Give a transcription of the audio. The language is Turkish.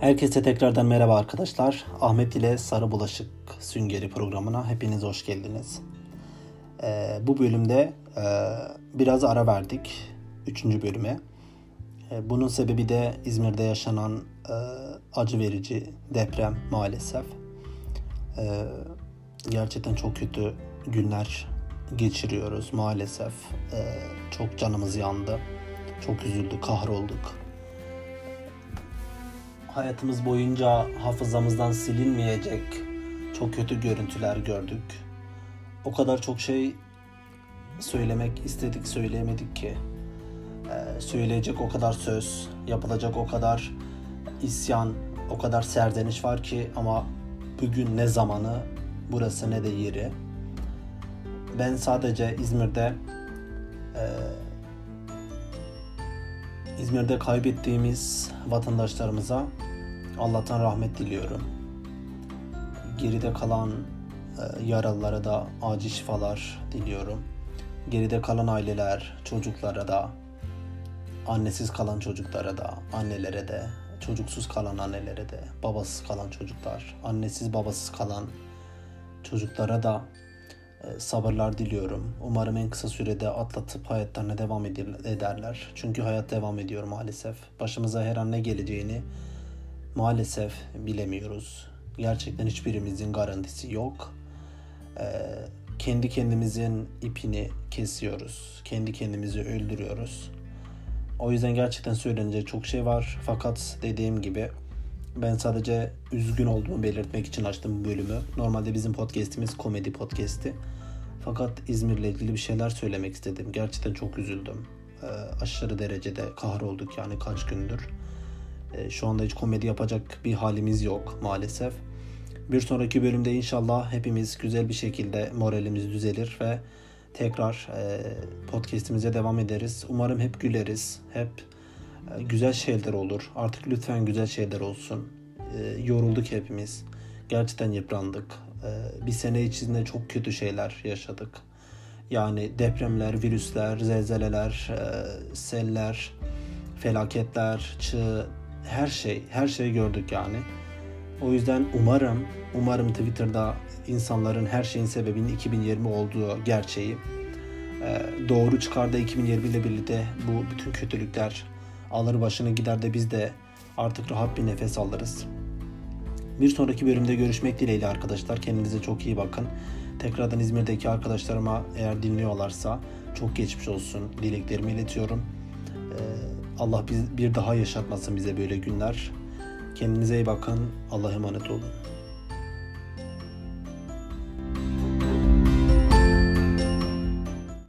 Herkese tekrardan merhaba arkadaşlar. Ahmet ile Sarı Bulaşık Süngeri programına hepiniz hoş geldiniz. Ee, bu bölümde e, biraz ara verdik. Üçüncü bölüme. E, bunun sebebi de İzmir'de yaşanan e, acı verici deprem maalesef. E, gerçekten çok kötü günler geçiriyoruz maalesef. E, çok canımız yandı. Çok üzüldük, kahrolduk hayatımız boyunca hafızamızdan silinmeyecek çok kötü görüntüler gördük. O kadar çok şey söylemek istedik söyleyemedik ki. Ee, söyleyecek o kadar söz, yapılacak o kadar isyan, o kadar serdeniş var ki ama bugün ne zamanı, burası ne de yeri. Ben sadece İzmir'de e, İzmir'de kaybettiğimiz vatandaşlarımıza Allah'tan rahmet diliyorum. Geride kalan e, yaralılara da acil şifalar diliyorum. Geride kalan aileler, çocuklara da, annesiz kalan çocuklara da, annelere de, çocuksuz kalan annelere de, babasız kalan çocuklar, annesiz babasız kalan çocuklara da e, sabırlar diliyorum. Umarım en kısa sürede atlatıp hayatlarına devam ederler. Çünkü hayat devam ediyor maalesef. Başımıza her an ne geleceğini maalesef bilemiyoruz. Gerçekten hiçbirimizin garantisi yok. Ee, kendi kendimizin ipini kesiyoruz. Kendi kendimizi öldürüyoruz. O yüzden gerçekten söylenecek çok şey var. Fakat dediğim gibi ben sadece üzgün olduğumu belirtmek için açtım bu bölümü. Normalde bizim podcast'imiz komedi podcast'i. Fakat İzmir'le ilgili bir şeyler söylemek istedim. Gerçekten çok üzüldüm. Ee, aşırı derecede kahrolduk yani kaç gündür. Ee, şu anda hiç komedi yapacak bir halimiz yok maalesef. Bir sonraki bölümde inşallah hepimiz güzel bir şekilde moralimiz düzelir ve tekrar e, podcast'imize devam ederiz. Umarım hep güleriz. Hep e, güzel şeyler olur. Artık lütfen güzel şeyler olsun. E, yorulduk hepimiz. Gerçekten yıprandık. E, bir sene içinde çok kötü şeyler yaşadık. Yani depremler, virüsler, zelzeleler, seller, felaketler, çığ, her şey, her şeyi gördük yani. O yüzden umarım, umarım Twitter'da insanların her şeyin sebebinin 2020 olduğu gerçeği doğru çıkar da 2020 ile birlikte bu bütün kötülükler alır başını gider de biz de artık rahat bir nefes alırız. Bir sonraki bölümde görüşmek dileğiyle arkadaşlar. Kendinize çok iyi bakın. Tekrardan İzmir'deki arkadaşlarıma eğer dinliyorlarsa çok geçmiş olsun dileklerimi iletiyorum. Allah bir daha yaşatmasın bize böyle günler. Kendinize iyi bakın. Allah'a emanet olun.